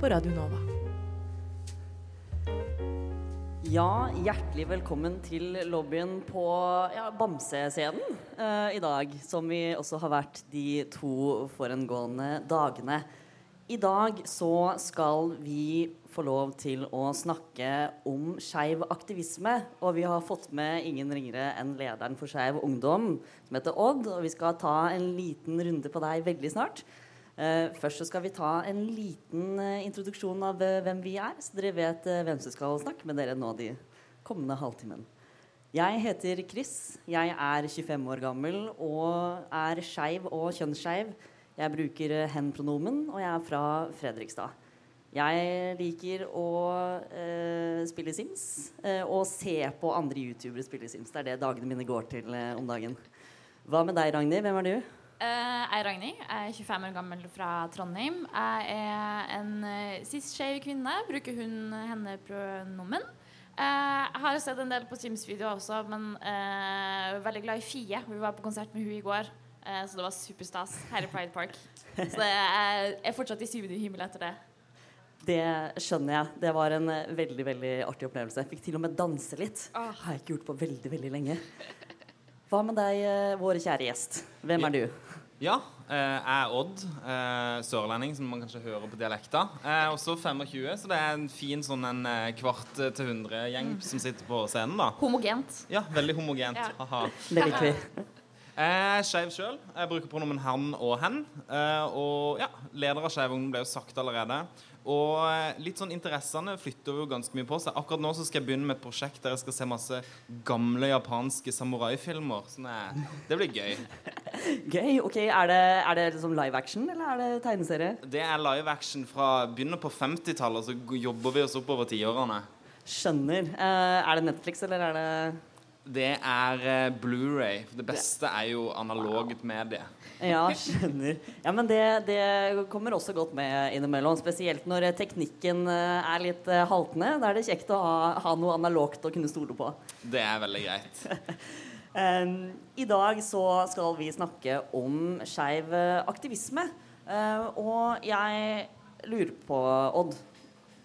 på Radio Nova. Ja, hjertelig velkommen til lobbyen på ja, Bamsescenen eh, i dag. Som vi også har vært de to forengående dagene. I dag så skal vi få lov til å snakke om skeiv aktivisme. Og vi har fått med ingen ringere enn lederen for Skeiv Ungdom, som heter Odd. Og vi skal ta en liten runde på deg veldig snart. Eh, først så skal vi ta en liten eh, introduksjon av eh, hvem vi er, så dere vet hvem som skal snakke med dere nå de kommende halvtimen. Jeg heter Chris. Jeg er 25 år gammel og er skeiv og kjønnsskeiv. Jeg bruker hen-pronomen, og jeg er fra Fredrikstad. Jeg liker å eh, spille Sims eh, og se på andre youtubere spille Sims. Det er det dagene mine går til eh, om dagen. Hva med deg, Ragnhild? Hvem er du? Eh, jeg er Ragnhild. Jeg er 25 år gammel fra Trondheim. Jeg er en uh, cis-skeiv kvinne. Bruker hun henne-pronomen. Eh, jeg har sett en del på Sims-videoer også, men uh, veldig glad i Fie. Vi var på konsert med hun i går, eh, så det var superstas her i Pride Park. Så jeg er fortsatt i syvende himmel etter det. Det skjønner jeg. Det var en eh, veldig veldig artig opplevelse. Jeg fikk til og med danse litt. Åh. Har jeg ikke gjort på veldig, veldig lenge. Hva med deg, eh, vår kjære gjest? Hvem er du? Ja, eh, jeg er Odd, eh, sørlending, som man kanskje hører på dialekta. Jeg er også 25, så det er en fin sånn en eh, kvart til 100-gjeng som sitter på scenen. da. Homogent. Ja, veldig homogent. Ja. Haha. Det liker vi. Jeg er skeiv sjøl. Jeg bruker pronomen han og hen. Eh, og ja, leder av Skeiv Ungdom ble jo sagt allerede. Og eh, litt sånn interessene flytter jo ganske mye på seg. Akkurat nå så skal jeg begynne med et prosjekt der jeg skal se masse gamle japanske samuraifilmer. Sånn er, det blir gøy. Gøy. ok, Er det, er det liksom live action, eller er det tegneserie? Det er live action fra begynner på 50-tallet, så jobber vi oss oppover tiårene. Skjønner. Uh, er det Netflix, eller er det Det er eh, Blu-ray. Det beste er jo analoget medie. Ja, skjønner. Ja, men det, det kommer også godt med innimellom. Spesielt når eh, teknikken eh, er litt haltende. Da er det kjekt å ha, ha noe analogt å kunne stole på. Det er veldig greit. I dag så skal vi snakke om skeiv aktivisme. Og jeg lurer på, Odd,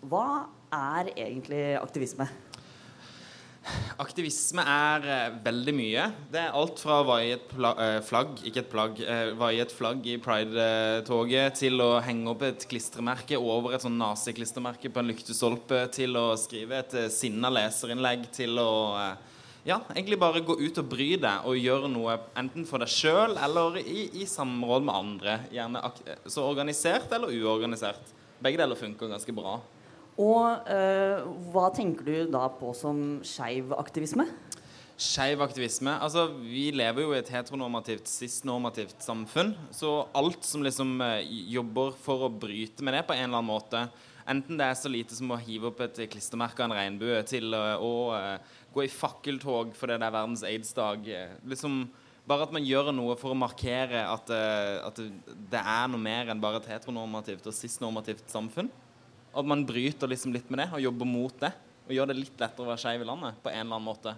hva er egentlig aktivisme? Aktivisme er eh, veldig mye. Det er alt fra å vaie et eh, flagg, ikke et plagg, eh, vaie et flagg i Pride-toget, til å henge opp et klistremerke over et sånn naziklistremerke på en lyktestolpe, til å skrive et sinna leserinnlegg, til å ja, egentlig bare gå ut og bry deg og gjøre noe enten for deg sjøl eller i, i samråd med andre. Gjerne så organisert eller uorganisert. Begge deler funker ganske bra. Og eh, hva tenker du da på som skeiv aktivisme? Skeiv aktivisme. Altså, vi lever jo i et heteronormativt, cis-normativt samfunn. Så alt som liksom eh, jobber for å bryte med det på en eller annen måte, enten det er så lite som å hive opp et klistremerke av en regnbue, til å, å eh, gå i fakkeltog fordi det er verdens aids-dag eh, liksom bare at man gjør noe for å markere at, eh, at det er noe mer enn bare et heteronormativt og cis-normativt samfunn. At man bryter liksom litt med det og jobber mot det. Og gjør det litt lettere å være skeiv i landet på en eller annen måte.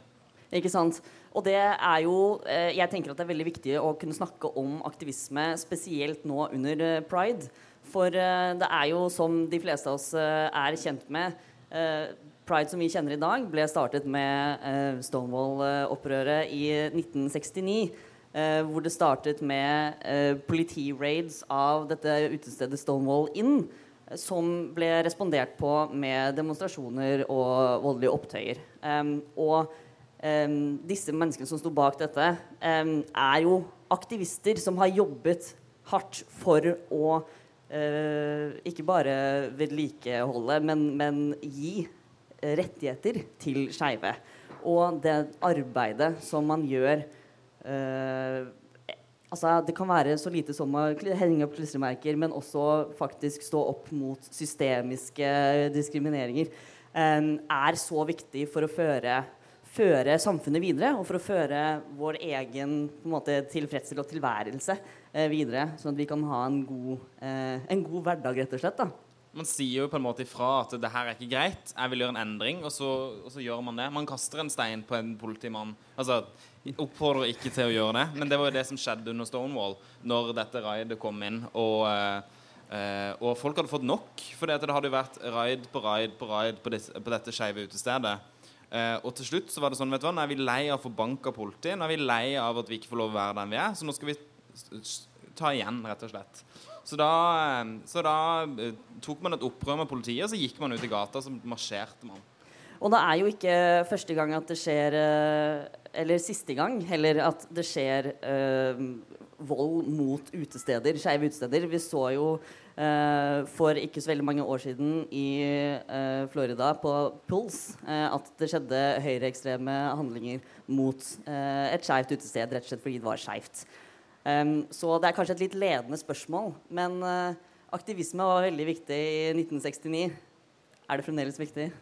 Ikke sant? Og det er jo eh, Jeg tenker at det er veldig viktig å kunne snakke om aktivisme, spesielt nå under eh, pride. For eh, det er jo, som de fleste av oss er kjent med Pride som vi kjenner i dag, ble startet med Stonewall-opprøret i 1969. eh, hvor det startet med politiraids av dette utestedet Stonewall Inn. Som ble respondert på med demonstrasjoner og voldelige opptøyer. Um, og um, disse menneskene som sto bak dette, um, er jo aktivister som har jobbet hardt for å uh, ikke bare vedlikeholde, men, men gi rettigheter til skeive. Og det arbeidet som man gjør eh, Altså, det kan være så lite som å henge opp klistremerker, men også faktisk stå opp mot systemiske diskrimineringer, Um, er så viktig for å føre, føre samfunnet videre, og for å føre vår egen måte, tilfredshet og tilværelse uh, videre, sånn at vi kan ha en god, uh, en god hverdag, rett og slett. da. Man sier jo på en måte ifra at det her er ikke greit, jeg vil gjøre en endring, og så, og så gjør man det. Man kaster en stein på en politimann. Altså, oppfordrer ikke til å gjøre det, men det var jo det som skjedde under Stonewall, når dette raidet kom inn, og, eh, eh, og folk hadde fått nok. For det hadde jo vært raid på raid på raid på, disse, på dette skeive utestedet. Eh, og til slutt så var det sånn, vet du hva, nå er vi lei av å få bank av politiet, nå er vi lei av at vi ikke får lov å være den vi er, så nå skal vi ta igjen, rett og slett. Så da, eh, så da eh, tok man et opprør med politiet, og så gikk man ut i gata, og så marsjerte man. Og det er jo ikke første gang at det skjer Eller siste gang heller at det skjer eh, vold mot utesteder, skeive utesteder. Vi så jo eh, for ikke så veldig mange år siden i eh, Florida, på Pulse, eh, at det skjedde høyreekstreme handlinger mot eh, et skeivt utested, rett og slett fordi det var skeivt. Um, så det er kanskje et litt ledende spørsmål, men eh, aktivisme var veldig viktig i 1969. Er det fremdeles viktig?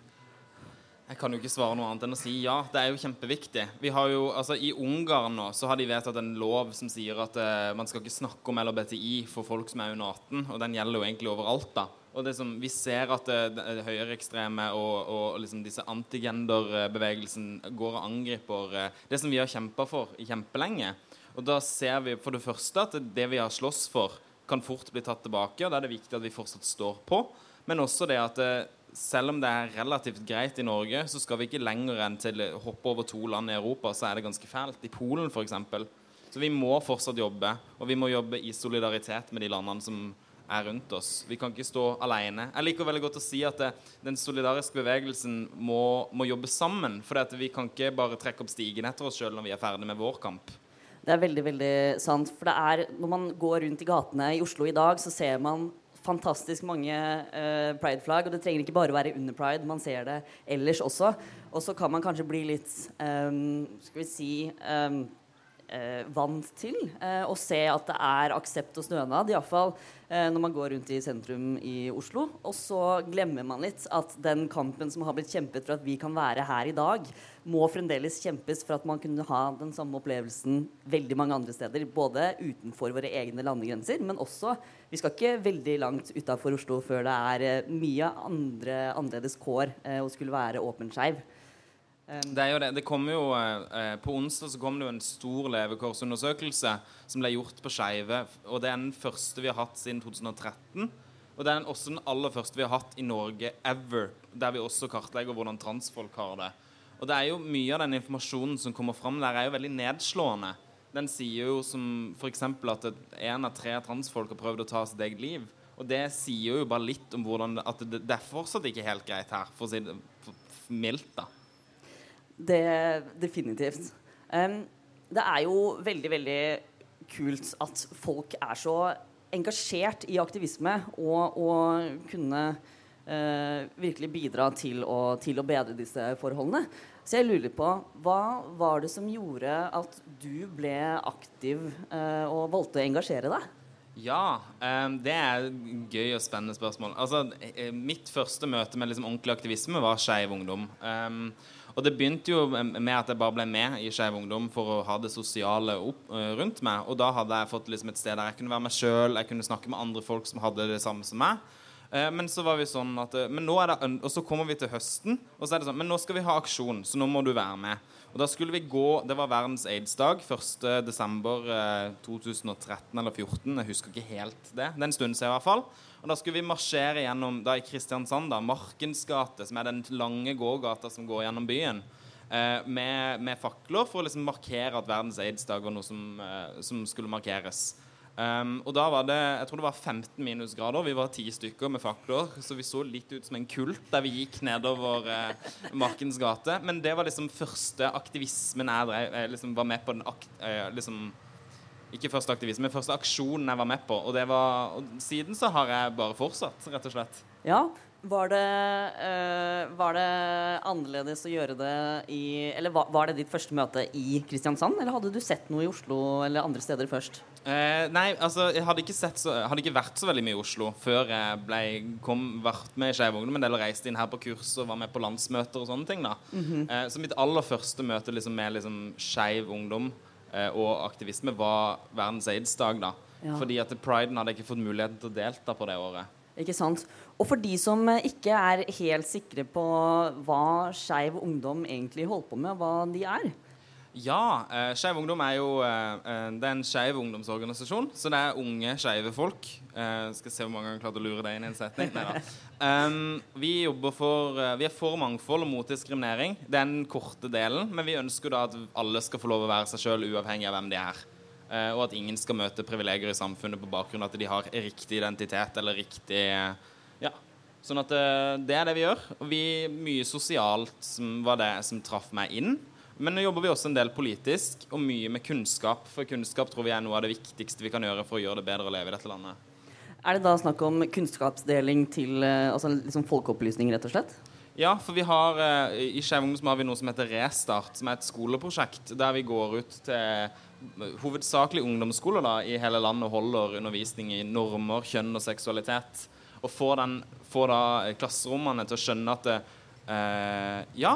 Jeg kan jo ikke svare noe annet enn å si ja. Det er jo kjempeviktig. Vi har jo, altså I Ungarn nå så har de vedtatt en lov som sier at uh, man skal ikke snakke om LHBTI for folk som er under 18, og den gjelder jo egentlig overalt. da. Og det som, Vi ser at eh, det, det høyreekstreme og, og liksom disse antigenderbevegelsen går og angriper uh, det som vi har kjempa for kjempelenge. Og da ser vi for det første at det vi har slåss for, kan fort bli tatt tilbake, og da er det viktig at vi fortsatt står på. Men også det at eh, selv om det er relativt greit i Norge, så skal vi ikke lenger enn til å hoppe over to land i Europa, så er det ganske fælt. I Polen f.eks. Så vi må fortsatt jobbe, og vi må jobbe i solidaritet med de landene som er rundt oss. Vi kan ikke stå alene. Jeg liker veldig godt å si at det, den solidariske bevegelsen må, må jobbe sammen. For vi kan ikke bare trekke opp stigen etter oss sjøl når vi er ferdig med vår kamp. Det er veldig veldig sant. For det er, når man går rundt i gatene i Oslo i dag, så ser man fantastisk mange eh, prideflagg. Og det trenger ikke bare være under pride, man ser det ellers også. Og så kan man kanskje bli litt um, Skal vi si ehm, eh, vant til eh, å se at det er aksept og stønad, iallfall eh, når man går rundt i sentrum i Oslo. Og så glemmer man litt at den kampen som har blitt kjempet for at vi kan være her i dag, må fremdeles kjempes for at man kunne ha den samme opplevelsen veldig mange andre steder. Både utenfor våre egne landegrenser, men også Vi skal ikke veldig langt utafor Oslo før det er eh, mye andre annerledes kår eh, å skulle være åpen skeiv. Det er jo det. Det kommer jo, eh, på onsdag så kom det jo en stor levekårsundersøkelse som ble gjort på skeive. Og det er den første vi har hatt siden 2013. Og det er også den aller første vi har hatt i Norge ever, der vi også kartlegger hvordan transfolk har det. Og det er jo mye av den informasjonen som kommer fram der, er jo veldig nedslående. Den sier jo som f.eks. at én av tre transfolk har prøvd å ta sitt eget liv. Og det sier jo bare litt om hvordan at det, det er fortsatt ikke helt greit her, for å si det mildt, da. Det definitivt. Um, det er jo veldig, veldig kult at folk er så engasjert i aktivisme og, og kunne uh, virkelig bidra til å, til å bedre disse forholdene. Så jeg lurer på, hva var det som gjorde at du ble aktiv uh, og valgte å engasjere deg? Ja, um, det er gøy og spennende spørsmål. Altså, eh, mitt første møte med liksom ordentlig aktivisme var Skeiv Ungdom. Um, og det begynte jo med at jeg bare ble med i Skeiv Ungdom for å ha det sosiale opp, eh, rundt meg. Og da hadde jeg fått liksom et sted der jeg kunne være meg sjøl, jeg kunne snakke med andre folk som hadde det samme som meg. Eh, men så var vi sånn at eh, Men nå er det Og så kommer vi til høsten, og så er det sånn Men nå skal vi ha aksjon, så nå må du være med. Og da skulle vi gå Det var verdens aids-dag. 1. desember eh, 2013 eller 2014. Jeg husker ikke helt det. Det er en stund siden i hvert fall. Og da skulle vi marsjere gjennom da i Kristiansand, da, Markens gate, som er den lange gågata som går gjennom byen. Eh, med, med fakler for å liksom markere at verdens aids-dag var noe som, eh, som skulle markeres. Um, og da var det jeg tror det var 15 minusgrader. Vi var ti stykker med fakler, så vi så litt ut som en kult der vi gikk nedover eh, Markens gate. Men det var liksom første aktivismen jeg drev jeg liksom var med på. den akt, eh, liksom, Ikke første aktivisme, men første aksjonen jeg var med på. Og, var, og siden så har jeg bare fortsatt, rett og slett. Ja, Var det, uh, var det annerledes å gjøre det i Eller var, var det ditt første møte i Kristiansand, eller hadde du sett noe i Oslo eller andre steder først? Uh, nei, altså, jeg hadde ikke, sett så, hadde ikke vært så veldig mye i Oslo før jeg ble, kom, vært med i Skeiv Ungdom en del og reiste inn her på kurs og var med på landsmøter og sånne ting. da. eh, så mitt aller første møte liksom, med liksom, Skeiv Ungdom og aktivisme var verdens aids-dag. da. Ja. Fordi at priden hadde jeg ikke fått muligheten til å delta på det året. Ikke sant? Og for de som eh, ikke er helt sikre på hva Skeiv Ungdom egentlig holder på med, hva de er Ja, eh, Skeiv Ungdom er jo eh, eh, Det er en skeiv ungdomsorganisasjon. Så det er unge skeive folk. Eh, skal se hvor mange ganger jeg klarte å lure deg inn i en setning. Um, vi jobber for eh, Vi er for mangfold og mot diskriminering. Det er den korte delen. Men vi ønsker da at alle skal få lov å være seg sjøl uavhengig av hvem de er. Eh, og at ingen skal møte privilegier i samfunnet på bakgrunn av at de har riktig identitet eller riktig Ja. Sånn at eh, det er det vi gjør. Og vi mye sosialt som var det som traff meg inn. Men nå jobber vi også en del politisk, og mye med kunnskap. For kunnskap tror vi er noe av det viktigste vi kan gjøre for å gjøre det bedre å leve i dette landet. Er det da snakk om kunnskapsdeling til eh, altså liksom folkeopplysning, rett og slett? Ja, for vi har, eh, i Skeiv Ungdom har vi noe som heter Restart, som er et skoleprosjekt der vi går ut til hovedsakelig ungdomsskoler da, i hele landet og holder undervisning i normer, kjønn og seksualitet. Og får, den, får da klasserommene til å skjønne at det, eh, ja,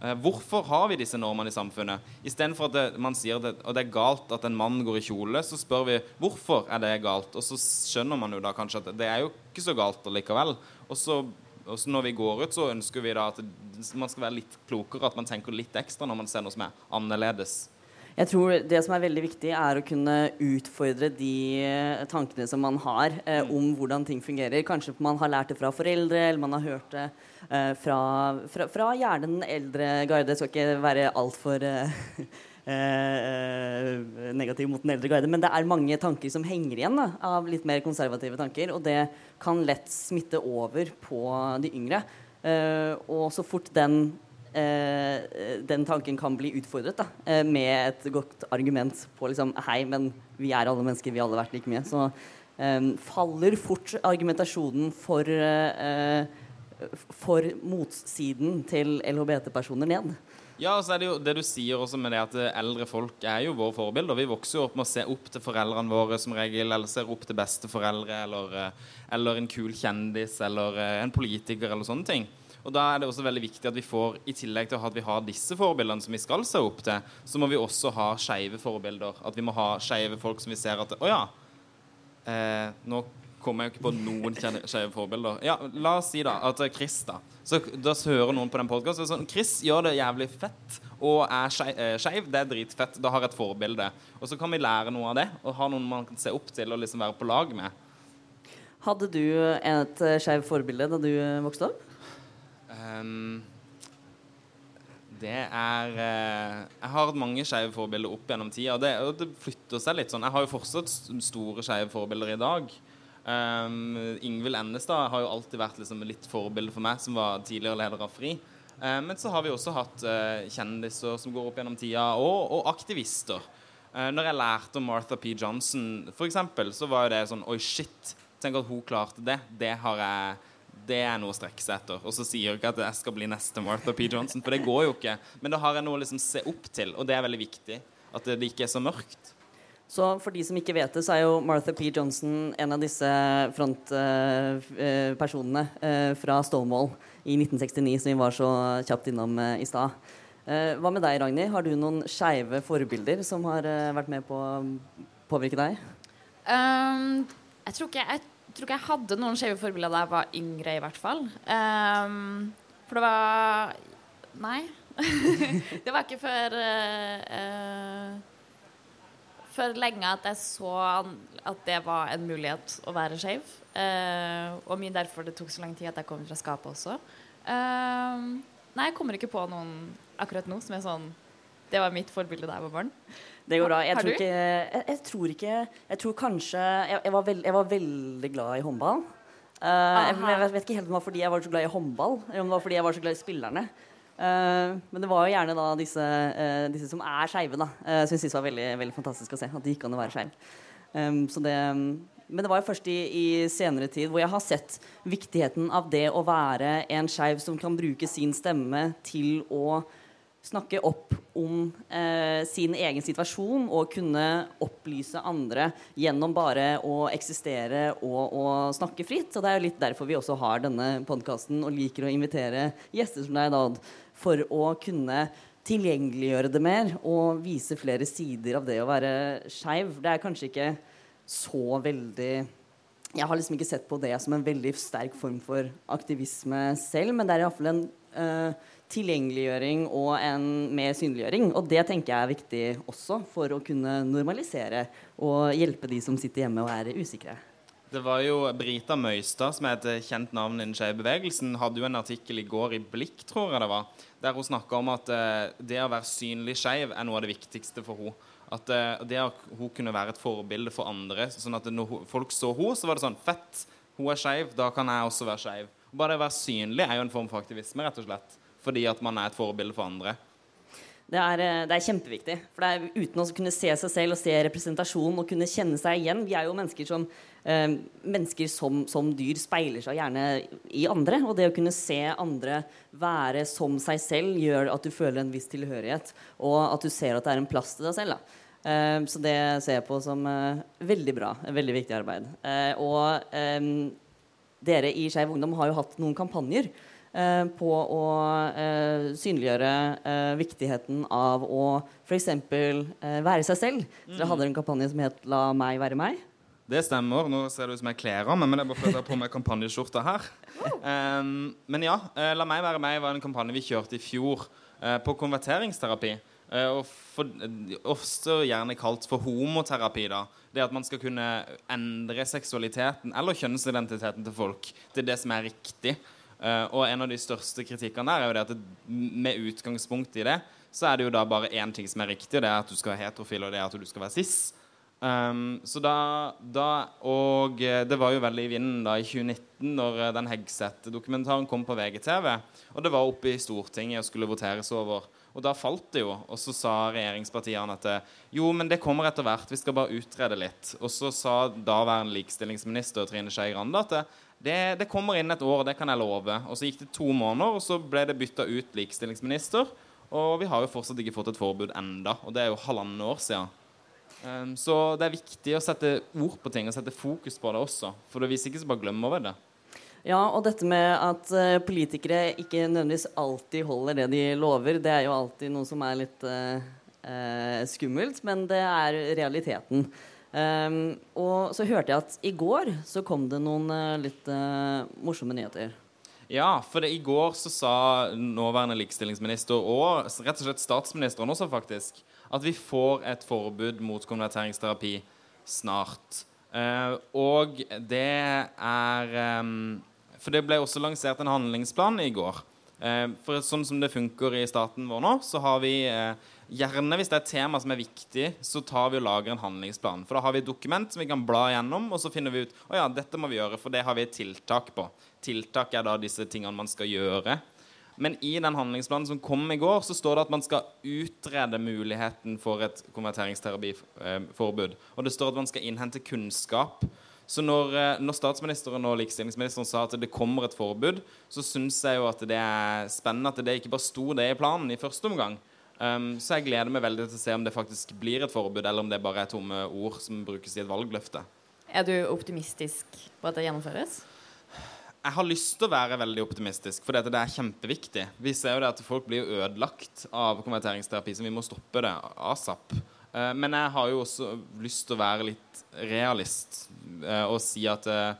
eh, hvorfor har vi disse normene i samfunnet? Istedenfor at det, man sier det, og det er galt at en mann går i kjole, så spør vi hvorfor er det galt? Og så skjønner man jo da kanskje at det er jo ikke så galt likevel. Og så og så når vi går ut, så ønsker vi da at man skal være litt klokere, at man tenker litt ekstra når man ser noe som er annerledes. Jeg tror det som er veldig viktig, er å kunne utfordre de eh, tankene som man har eh, om hvordan ting fungerer. Kanskje man har lært det fra foreldre, eller man har hørt det eh, fra, fra, fra gjerne den eldre garde. Jeg skal ikke være altfor eh, eh, negativ mot den eldre guide. men det er mange tanker som henger igjen da, av litt mer konservative tanker, og det kan lett smitte over på de yngre. Eh, og så fort den eh, den tanken kan bli utfordret da, eh, med et godt argument på liksom Hei, men vi er alle mennesker, vi har alle vært like mye. Så eh, faller fort argumentasjonen for, eh, for motsiden til LHBT-personer ned. Ja, og så er det jo det du sier også med det at eh, eldre folk er jo våre forbilder. Vi vokser jo opp med å se opp til foreldrene våre som regel, eller ser opp til besteforeldre, eller, eh, eller en kul kjendis, eller eh, en politiker, eller sånne ting. Og da er det også veldig viktig at vi får, i tillegg til at vi har disse forbildene som vi skal se opp til, så må vi også ha skeive forbilder. At vi må ha skeive folk som vi ser at Å ja. Eh, nå kommer jeg jo ikke på noen skeive forbilder. Ja, La oss si da at eh, Chris, da. Så da hører noen på den podkasten sånn Chris gjør det jævlig fett og er eh, skeiv. Det er dritfett. Da har jeg et forbilde. Og så kan vi lære noe av det, og ha noen man kan se opp til og liksom være på lag med. Hadde du et uh, skeivt forbilde da du eh, vokste opp? Um, det er eh, Jeg har hatt mange skeive forbilder opp gjennom tida. Og det, det flytter seg litt sånn. Jeg har jo fortsatt store skeive forbilder i dag. Um, Ingvild Ennestad har jo alltid vært liksom litt forbilde for meg, som var tidligere leder av FRI. Um, men så har vi også hatt uh, kjendiser som går opp gjennom tida, og, og aktivister. Uh, når jeg lærte om Martha P. Johnson, eksempel, så var jo det sånn Oi, shit. Tenk at hun klarte det. Det har jeg det er noe å strekke seg etter. Og så sier jeg ikke at jeg skal bli neste Martha P. Johnson, for det går jo ikke. Men da har jeg noe å liksom se opp til, og det er veldig viktig. At det ikke er så mørkt. Så for de som ikke vet det, så er jo Martha P. Johnson en av disse frontpersonene eh, fra Stonewall i 1969 som vi var så kjapt innom eh, i stad. Eh, hva med deg, Ragnhild? Har du noen skeive forbilder som har eh, vært med på å påvirke deg? Um, jeg, tror ikke, jeg tror ikke jeg hadde noen skeive forbilder da jeg var yngre, i hvert fall. Um, for det var Nei. det var ikke før uh, uh, For lenge at jeg så at det var en mulighet å være skeiv. Uh, og mye derfor det tok så lang tid at jeg kom fra skapet også. Uh, nei, jeg kommer ikke på noen akkurat nå som er sånn Det var mitt forbilde da jeg var barn. Det går bra. Jeg tror ikke Jeg, jeg tror ikke Jeg tror kanskje Jeg, jeg, var, veld, jeg var veldig glad i håndball. Uh, jeg, vet ikke helt om det var fordi jeg var så glad i håndball, eller om det var fordi jeg var så glad i spillerne. Eh, men det var jo gjerne da disse, uh, disse som er skeive, da. Uh, som jeg syntes var veldig, veldig fantastisk å se. At det gikk an å være skeiv. Um, det, men det var jo først i, i, senere tid hvor jeg har sett viktigheten av det å være en skeiv som kan bruke sin stemme til å snakke opp om eh, sin egen situasjon og kunne opplyse andre gjennom bare å eksistere og, og snakke fritt. Og det er jo litt derfor vi også har denne podkasten og liker å invitere gjester som deg, Dad, for å kunne tilgjengeliggjøre det mer og vise flere sider av det å være skeiv. Det er kanskje ikke så veldig Jeg har liksom ikke sett på det som en veldig sterk form for aktivisme selv, men det er iallfall en uh, tilgjengeliggjøring og en mer synliggjøring. Og det tenker jeg er viktig også for å kunne normalisere og hjelpe de som sitter hjemme og er usikre. Det var jo Brita Møystad, som er et kjent navn i den skeive hadde jo en artikkel i går i Blikk, tror jeg det var, der hun snakka om at uh, det å være synlig skeiv er noe av det viktigste for henne. At uh, det at hun kunne være et forbilde for andre. sånn at når folk så henne, så var det sånn Fett! Hun er skeiv, da kan jeg også være skeiv. Bare det å være synlig er jo en form for aktivisme, rett og slett fordi at man er et forbilde for andre? Det er, eh, det er, kjempeviktig. For det er Uten å kunne se seg selv og se representasjon og kunne kjenne seg igjen Vi er jo mennesker som, eh, mennesker som, som, dyr speiler seg gjerne i andre. Og det å kunne se andre være som seg selv, gjør at du føler en viss tilhørighet. Og at du ser at det er en plass til deg selv. Eh, så det ser jeg på som eh, veldig bra. Veldig viktig arbeid. Eh, og eh, dere i Skeiv Ungdom har jo hatt noen kampanjer på å eh, synliggjøre eh, viktigheten av å f.eks. være seg selv. Så dere hadde en kampanje som het 'La meg være meg'. Det stemmer. Nå ser det ut som jeg kler av meg, men det er bare fordi jeg har på meg kampanjeskjorta her. Um, men ja, 'La meg være meg' var en kampanje vi kjørte i fjor uh, på konverteringsterapi. Uh, og for, også gjerne kalt for homoterapi. da Det at man skal kunne endre seksualiteten eller kjønnsidentiteten til folk til det som er riktig. Uh, og en av de største kritikkene der er jo det at med utgangspunkt i det, så er det jo da bare én ting som er riktig, og det er at du skal være heterofil, og det er at du skal være cis. Um, så da, da, Og eh, det var jo veldig i vinden da i 2019, når eh, den Hegseth-dokumentaren kom på VGTV. Og det var oppe i Stortinget og skulle voteres over. Og da falt det jo. Og så sa regjeringspartiene at jo, men det kommer etter hvert, vi skal bare utrede litt. Og så sa daværende likestillingsminister Trine Skei Grande at det, det, kommer inn et år, det kan jeg love. Og så gikk det to måneder, og så ble det bytta ut likestillingsminister. Og vi har jo fortsatt ikke fått et forbud enda, og det er jo halvannet år siden. Um, så det er viktig å sette ord på ting og sette fokus på det også. For hvis ikke så bare glemmer vi det. Ja, og dette med at uh, politikere ikke nødvendigvis alltid holder det de lover, det er jo alltid noe som er litt uh, uh, skummelt, men det er realiteten. Um, og så hørte jeg at i går så kom det noen litt morsomme nyheter. Ja, for det, i går så sa nåværende likestillingsminister og rett og slett statsministeren også faktisk at vi får et forbud mot konverteringsterapi snart. Uh, og det er um, For det ble også lansert en handlingsplan i går. for sånn som det funker i staten vår nå, så har vi Gjerne hvis det er et tema som er viktig, så tar vi og lager en handlingsplan. For da har vi et dokument som vi kan bla gjennom, og så finner vi ut å ja, dette må vi gjøre, for det har vi et tiltak på. Tiltak er da disse tingene man skal gjøre. Men i den handlingsplanen som kom i går, så står det at man skal utrede muligheten for et konverteringsterapiforbud. Og det står at man skal innhente kunnskap. Så når, eh, når, statsministeren og likestillingsministeren sa at det kommer et forbud, så syns jeg jo at det er spennende at det ikke bare sto det i planen i første omgang. Um, så jeg gleder meg veldig til å se om det faktisk blir et forbud, eller om det bare er tomme ord som brukes i et valgløfte. Er du optimistisk på at det gjennomføres? Jeg har lyst til å være veldig optimistisk, for det er kjempeviktig. Vi ser jo det at folk blir ødelagt av konverteringsterapi, så vi må stoppe det asap. Uh, men jeg har jo også lyst til å være litt realist uh, og si at uh,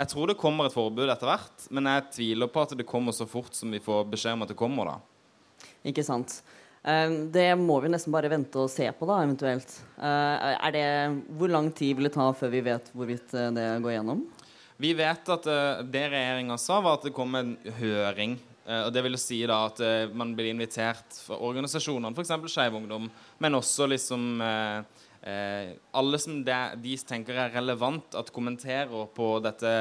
jeg tror det kommer et forbud etter hvert, men jeg tviler på at det kommer så fort som vi får beskjed om at det kommer. da. Ikke sant. Det må vi nesten bare vente og se på, da, eventuelt. Eh, er det, hvor lang tid vil det ta før vi vet hvorvidt eh, det går gjennom? Vi vet at det regjeringa sa, var at det kom en høring. Uh, og Det vil si da at uh, man blir invitert fra organisasjonene, f.eks. Skeiv Ungdom, men også liksom alle som de, de tenker er relevant at kommenterer på dette,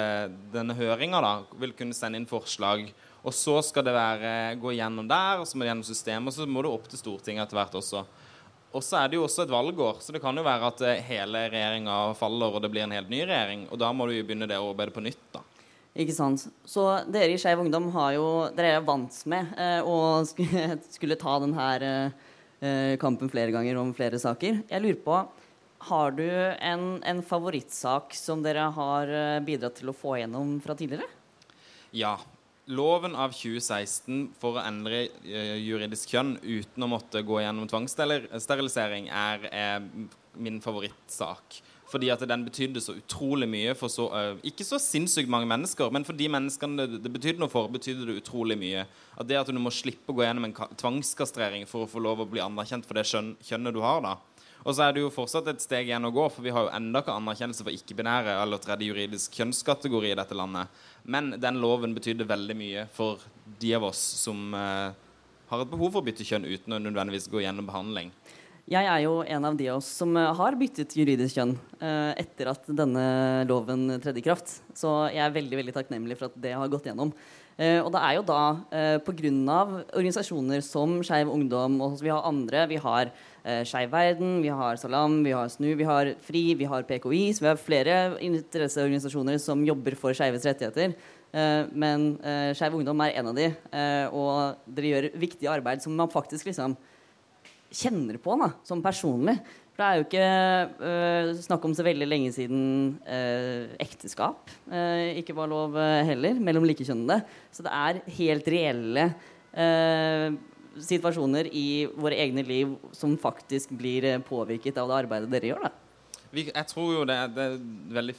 denne høringa, vil kunne sende inn forslag og så skal det være, gå gjennom der, og så må det gjennom systemet, og så må det opp til Stortinget etter hvert også. Og så er det jo også et valgår, så det kan jo være at eh, hele regjeringa faller, og det blir en helt ny regjering. Og da må du jo begynne det arbeidet på nytt, da. Ikke sant. Så dere i Skeiv Ungdom har jo Dere er vant med eh, å skulle, ta denne eh, kampen flere ganger om flere saker. Jeg lurer på Har du en, en favorittsak som dere har eh, bidratt til å få gjennom fra tidligere? Ja. Loven av 2016 for å endre juridisk kjønn uten å måtte gå gjennom tvangssterilisering er eh, min favorittsak. Fordi at den betydde så utrolig mye for så uh, Ikke så sinnssykt mange mennesker, men for de menneskene det, det betydde noe for, betydde det utrolig mye. At det at du må slippe å gå gjennom en tvangskastrering for å få lov å bli anerkjent for det kjønnet du har, da. Og så er det jo fortsatt et steg igjen å gå, for vi har jo enda ikke anerkjennelse for ikke-binære eller tredje juridisk kjønnskategori i dette landet. Men den loven betydde veldig mye for de av oss som uh, har et behov for å bytte kjønn uten å nødvendigvis gå gjennom behandling. Jeg er jo en av de av oss som eh, har byttet juridisk kjønn eh, etter at denne loven tredde i kraft. Så jeg er veldig veldig takknemlig for at det har gått gjennom. Eh, og det er jo da eh, pga. organisasjoner som Skeiv Ungdom, og vi har andre. Vi har eh, Skeiv Verden, vi har Salam, vi har SNU, vi har FRI, vi har PKI. Så vi har flere interesseorganisasjoner som jobber for skeives rettigheter. Eh, men eh, Skeiv Ungdom er en av de, eh, og dere gjør viktig arbeid som man faktisk liksom kjenner på da, som personlig. For det er jo ikke øh, snakk om så veldig lenge siden øh, ekteskap øh, ikke var lov heller, mellom likekjønnede. Så det er helt reelle situasjoner i våre egne liv som faktisk blir påvirket av det arbeidet dere gjør. da. Jeg tror jo det, det er veldig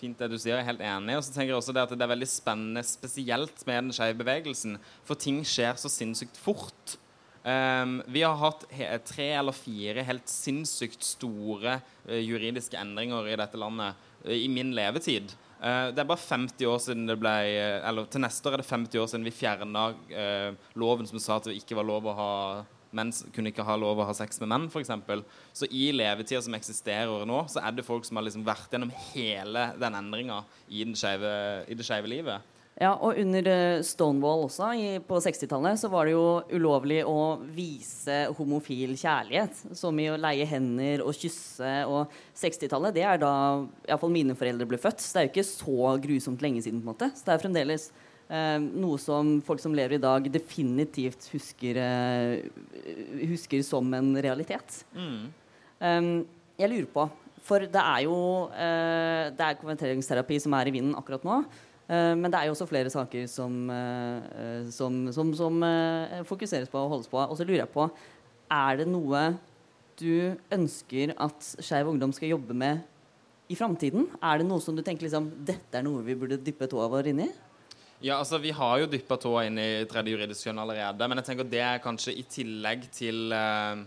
fint det du sier, jeg er helt enig. Og så tenker jeg også det at det er veldig spennende, spesielt med den skeive bevegelsen, for ting skjer så sinnssykt fort. Um, vi har hatt tre eller fire helt sinnssykt store uh, juridiske endringer i dette landet uh, i min levetid. Uh, det er bare 50 år siden det ble Eller til neste år er det 50 år siden vi fjerna loven som sa at det ikke var lov å ha menn kunne ikke ha lov å ha sex med menn, f.eks. Så i levetida som eksisterer nå, så er det folk som har liksom vært gjennom hele den endringa i, i det skeive livet. Ja, og under eh, Stonewall også, i, på 60-tallet, så var det jo ulovlig å vise homofil kjærlighet. Som i å leie hender og kysse. Og 60-tallet, det er da iallfall mine foreldre ble født. Så det er jo ikke så grusomt lenge siden. på en måte. Så det er fremdeles eh, noe som folk som lever i dag, definitivt husker, eh, husker som en realitet. Um, jeg lurer på For det er jo eh, Det er konverteringsterapi som er i vinden akkurat nå. Eh, men det er jo også flere saker som, eh, eh, som, som, som fokuseres på og holdes på. Og så lurer jeg på Er det noe du ønsker at Skeiv Ungdom skal jobbe med i framtiden? Er det noe som du tenker liksom Dette er noe vi burde dyppe tåa vår inn i? Ja, altså Vi har jo dyppa tåa inn i tredje juridisk kjønn allerede. Men jeg tenker det er kanskje i tillegg til eh,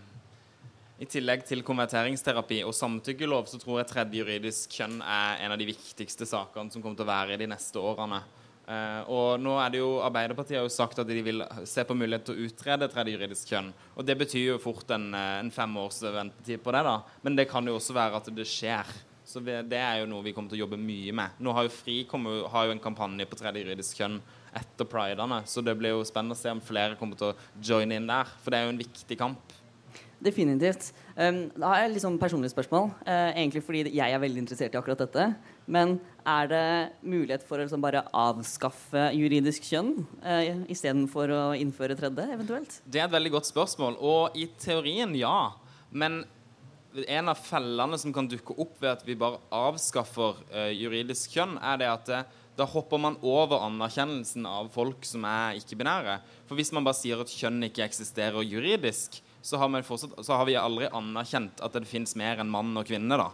I tillegg til konverteringsterapi og samtykkelov, så tror jeg tredje juridisk kjønn er en av de viktigste sakene som kommer til å være de neste årene. Uh, og nå er det jo Arbeiderpartiet har jo sagt at de vil se på mulighet til å utrede tredje juridisk kjønn. Og det betyr jo fort en, eh, en fem års ventetid på det, da. Men det kan jo også være at det skjer. Så det er jo noe vi kommer til å jobbe mye med. Nå har jo FRI kommet, har jo en kampanje på tredje juridisk kjønn etter pridene, så det blir jo spennende å se om flere kommer til å joine inn der. For det er jo en viktig kamp. Definitivt. Um, da har jeg litt sånn personlig spørsmål. Uh, egentlig fordi jeg er veldig interessert i akkurat dette. Men er det mulighet for å liksom bare avskaffe juridisk kjønn uh, istedenfor å innføre tredje, eventuelt? Det er et veldig godt spørsmål. Og i teorien, ja. Men en av fellene som kan dukke opp ved at vi bare avskaffer uh, juridisk kjønn, er det at eh, da hopper man over anerkjennelsen av folk som er ikke-binære. For hvis man bare sier at kjønn ikke eksisterer juridisk, så har, man fortsatt, så har vi aldri anerkjent at det finnes mer enn mann og kvinne. da.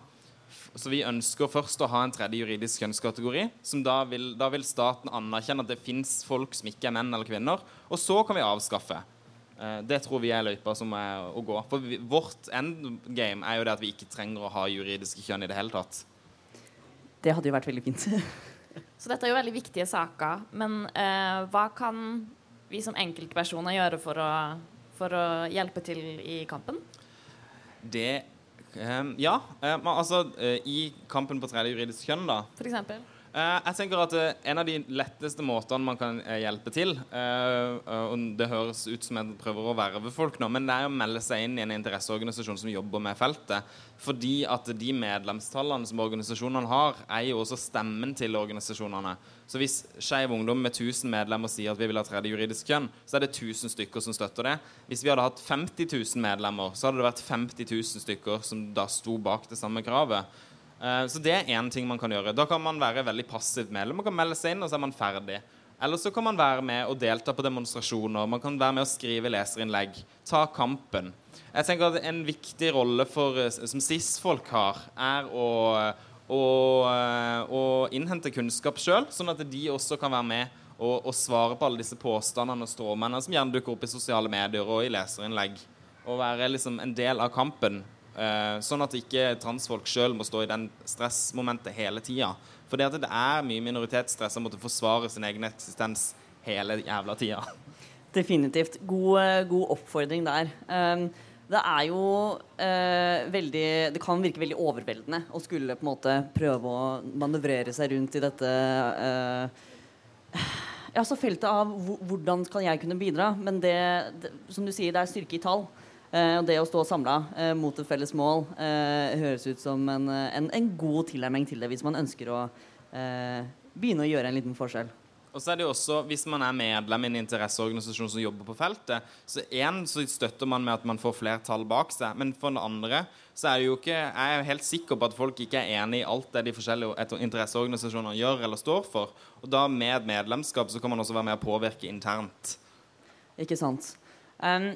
Så vi ønsker først å ha en tredje juridisk kjønnskategori. som Da vil, da vil staten anerkjenne at det fins folk som ikke er menn eller kvinner. Og så kan vi avskaffe. Eh, Det tror vi er løypa som er å gå. For vi, vårt endgame er jo det at vi ikke trenger å ha juridiske kjønn i det hele tatt. Det hadde jo vært veldig fint. Så dette er jo veldig viktige saker. Men eh, hva kan vi som enkeltpersoner gjøre for å, for å hjelpe til i kampen? Det um, Ja. Um, altså, eh, i kampen på tredje juridisk kjønn, da, For eksempel? Eh, jeg tenker at eh, En av de letteste måtene man kan eh, hjelpe til og Det høres ut som jeg prøver å verve folk nå, men det er å melde seg inn i en interesseorganisasjon som jobber med feltet. Fordi at de medlemstallene som organisasjonene har, er jo også stemmen til organisasjonene. Så hvis Skeiv Ungdom med 1000 medlemmer sier at vi vil ha tredje juridisk kjønn, så er det 1000 stykker som støtter det. Hvis vi hadde hatt 50 000 medlemmer, så hadde det vært 50 000 stykker som da sto bak det samme kravet. Eh, Så det er én ting man kan gjøre. Da kan man være veldig passivt medlem. Man kan melde seg inn, og så er man ferdig. Eller så kan man være med og delta på demonstrasjoner. Man kan være med og skrive leserinnlegg. Ta kampen. Jeg tenker at En viktig rolle for, eh, som SIS-folk har, er å, å, eh, å innhente kunnskap sjøl, sånn at de også kan være med og, og svare på alle disse påstandene og stråmennene som gjerne dukker opp i sosiale medier og i leserinnlegg. Og være liksom en del av kampen. Eh, sånn at ikke transfolk sjøl må stå i den stressmomentet hele tida. For det, det er mye minoritetsstress å måtte forsvare sin egen eksistens hele jævla tida. Definitivt. God, eh, god oppfordring der. Um, det er jo eh, veldig Det kan virke veldig overveldende å skulle på en måte prøve å manøvrere seg rundt i dette eh, Ja, så feltet av hvordan kan jeg kunne bidra? Men det, det som du sier, det er styrke i tall. Eh, og det å stå samla eh, mot et felles mål eh, høres ut som en, en, en god tilnærming til det hvis man ønsker å begynne å gjøre en liten forskjell. Og så er det jo også, Hvis man er medlem i en interesseorganisasjon som jobber på feltet, så en, så støtter man med at man får flere tall bak seg. Men for den andre så er det jo ikke Jeg er jo helt sikker på at folk ikke er enig i alt det de forskjellige interesseorganisasjonene gjør eller står for. Og da med medlemskap så kan man også være med å påvirke internt. Ikke sant. Em,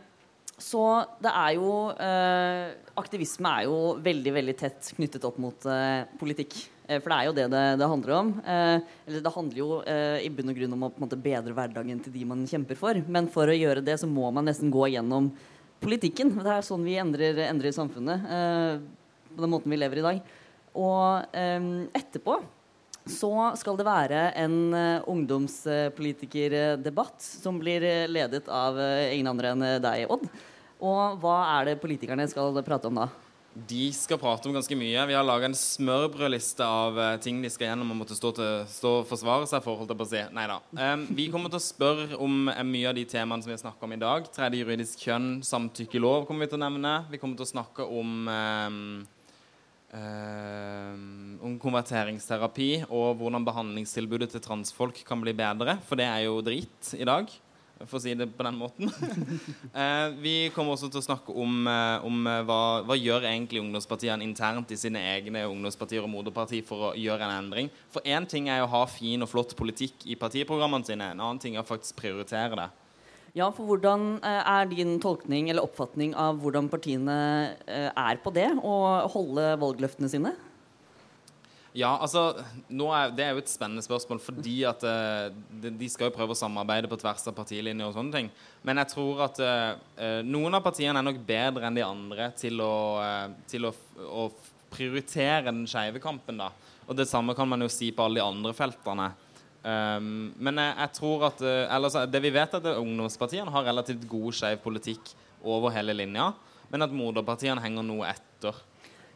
så det er jo eh, Aktivisme er jo veldig veldig tett knyttet opp mot eh, politikk. Eh, for det er jo det det, det handler om. Eh, eller det handler jo eh, i bunn og grunn om å på en måte, bedre hverdagen til de man kjemper for. Men for å gjøre det så må man nesten gå gjennom politikken. Det er sånn vi endrer, endrer samfunnet. Eh, på den måten vi lever i dag. Og etterpå så skal det være en uh, ungdomspolitikerdebatt som blir eh, ledet av eh, ingen andre enn eh, deg, Odd. Og hva er det politikerne skal prate om da? De skal prate om ganske mye. Vi har laga en smørbrødliste av eh, ting de skal gjennom og måtte stå, til, stå og forsvare seg for. holdt på å si. Neida. Um, vi kommer til å spørre om eh, mye av de temaene som vi har snakka om i dag. Tredje juridisk kjønn, samtykkelov kommer vi til å nevne. Vi kommer til å snakke om em, om konverteringsterapi og hvordan behandlingstilbudet til transfolk kan bli bedre. For det er jo drit i dag, for å si det på den måten. Eh, vi kommer også til å snakke om, eh, om eh, hva, hva gjør egentlig ungdomspartiene internt i sine egne ungdomspartier og moderparti for å gjøre en endring. For én ting er å ha fin og flott politikk i partiprogrammene sine, en annen ting er å faktisk prioritere det. Ja, for hvordan eh, er din tolkning eller oppfatning av hvordan partiene eh, er på det, å holde valgløftene sine? Ja, altså, er, Det er jo et spennende spørsmål, fordi at eh, de, de skal jo prøve å samarbeide på tvers av partilinjer og sånne ting. Men jeg tror at eh, noen av partiene er nok bedre enn de andre til å, uh, til å, å prioritere den skeive kampen. da. Og det samme kan man jo si på alle de andre feltene. Um, men jeg, jeg tror at eh, eller, Det vi vet, er at ungdomspartiene har relativt god skeiv politikk over hele linja, men at moderpartiene henger noe etter.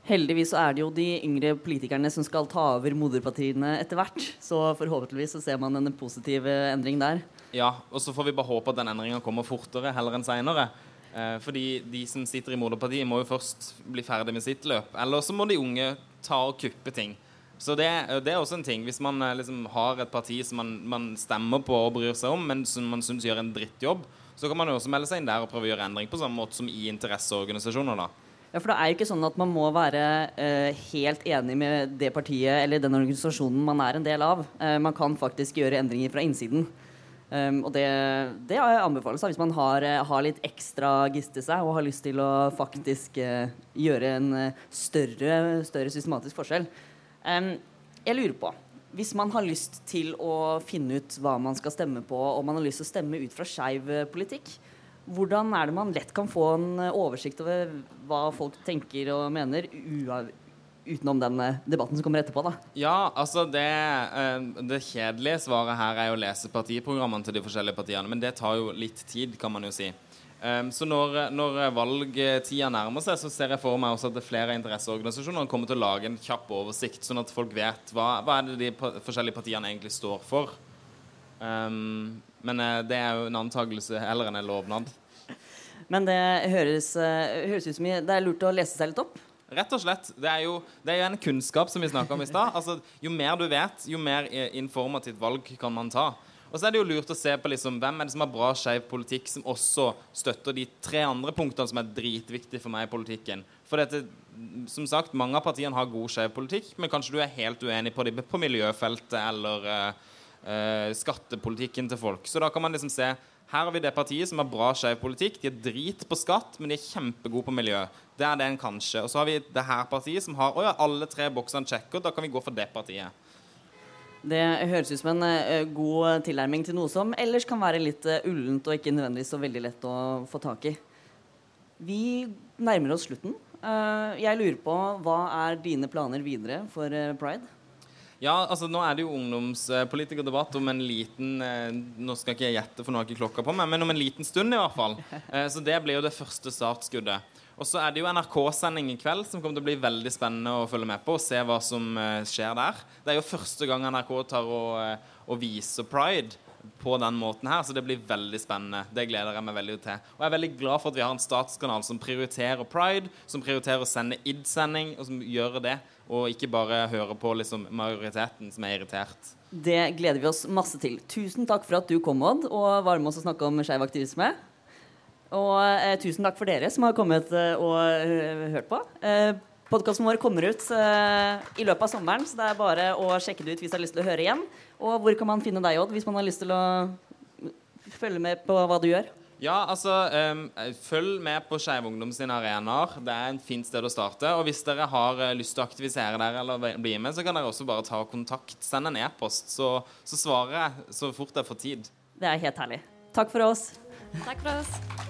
Heldigvis så er det jo de yngre politikerne som skal ta over moderpartiene etter hvert. Så forhåpentligvis så ser man en positiv eh, endring der. Ja, og så får vi bare håpe at den endringa kommer fortere heller enn seinere. Eh, fordi de som sitter i moderpartiet, må jo først bli ferdig med sitt løp. Eller så må de unge ta og kuppe ting. Så det, det er også en ting. Hvis man eh, liksom har et parti som man, man stemmer på og bryr seg om, men som man syns gjør en drittjobb, så kan man jo også melde seg inn der og prøve å gjøre endring på samme måte som i interesseorganisasjoner. da. Ja, for det er jo ikke sånn at man må være eh, helt enig med det partiet eller den organisasjonen man er en del av. Eh, man kan faktisk gjøre endringer fra innsiden. Um, og det, det anbefales hvis man har, eh, har litt ekstra gist i seg og har lyst til å faktisk eh, gjøre en eh, større, større systematisk forskjell. Jeg lurer på Hvis man har lyst til å finne ut hva man skal stemme på, og man har lyst til å stemme ut fra skeiv eh, politikk, hvordan er det man lett kan få en eh, oversikt over hva folk tenker og mener, utenom den eh, debatten som kommer etterpå? da? Ja, altså det, det kjedelige svaret her er å lese partiprogrammene til de forskjellige partiene, men det tar jo litt tid, kan man jo si. Um, så når, når valgtida nærmer seg, så ser jeg for meg også at flere interesseorganisasjoner kommer til å lage en kjapp oversikt, sånn at folk vet hva, hva er det de forskjellige partiene egentlig står for. Um, men uh, det er jo en antakelse heller enn en lovnad. Men det høres, uh, høres ut som det er lurt å lese seg litt opp. Rett og slett. Det er jo, det er jo en kunnskap som vi snakka om i stad. Altså, jo mer du vet, jo mer informativt valg kan man ta. Og så er det jo lurt å se på liksom, hvem er det som har bra skeiv politikk, som også støtter de tre andre punktene som er dritviktige for meg i politikken. For dette, som sagt, mange av partiene har god skeiv politikk, men kanskje du er helt uenig på, de, på miljøfeltet eller uh, uh, skattepolitikken til folk. Så da kan man liksom se her har vi det partiet som har bra skeiv politikk. De er drit på skatt, men de er kjempegode på miljø. Det er det en kanskje. Og så har vi det her partiet som har å ja, alle tre boksene checker. Da kan vi gå for det partiet. Det høres ut som en uh, god tilnærming til noe som ellers kan være litt uh, ullent og ikke nødvendigvis så veldig lett å få tak i. Vi nærmer oss slutten. Uh, jeg lurer på hva er dine planer videre for pride? Ja, altså nå er det jo ungdomspolitikerdebatt om en liten Nå skal ikke jeg gjette, for nå har jeg ikke klokka på meg, men om en liten stund i hvert fall. Så det blir jo det første startskuddet. Og så er det jo NRK-sending i kveld som kommer til å bli veldig spennende å følge med på. og se hva som uh, skjer der. Det er jo første gang NRK tar og, uh, og viser Pride på den måten her, så det blir veldig spennende. Det gleder jeg meg veldig til. Og jeg er veldig glad for at vi har en statskanal som prioriterer pride, som prioriterer å sende id-sending, og som gjør det, og ikke bare hører på liksom, majoriteten som er irritert. Det gleder vi oss masse til. Tusen takk for at du kom, Odd, og var med oss og snakka om skeiv aktivisme. Og eh, tusen takk for dere som har kommet eh, og uh, hørt på. Eh, Podkasten vår kommer ut eh, i løpet av sommeren, så det er bare å sjekke det ut hvis du har lyst til å høre igjen. Og hvor kan man finne deg, Odd, hvis man har lyst til å følge med på hva du gjør? Ja, altså um, Følg med på Skeiv Ungdom sine arenaer. Det er en fint sted å starte. Og hvis dere har uh, lyst til å aktivisere dere eller bli med, så kan dere også bare ta kontakt. Send en e-post, så, så svarer jeg så fort jeg får tid. Det er helt herlig. Takk for oss. Takk for oss.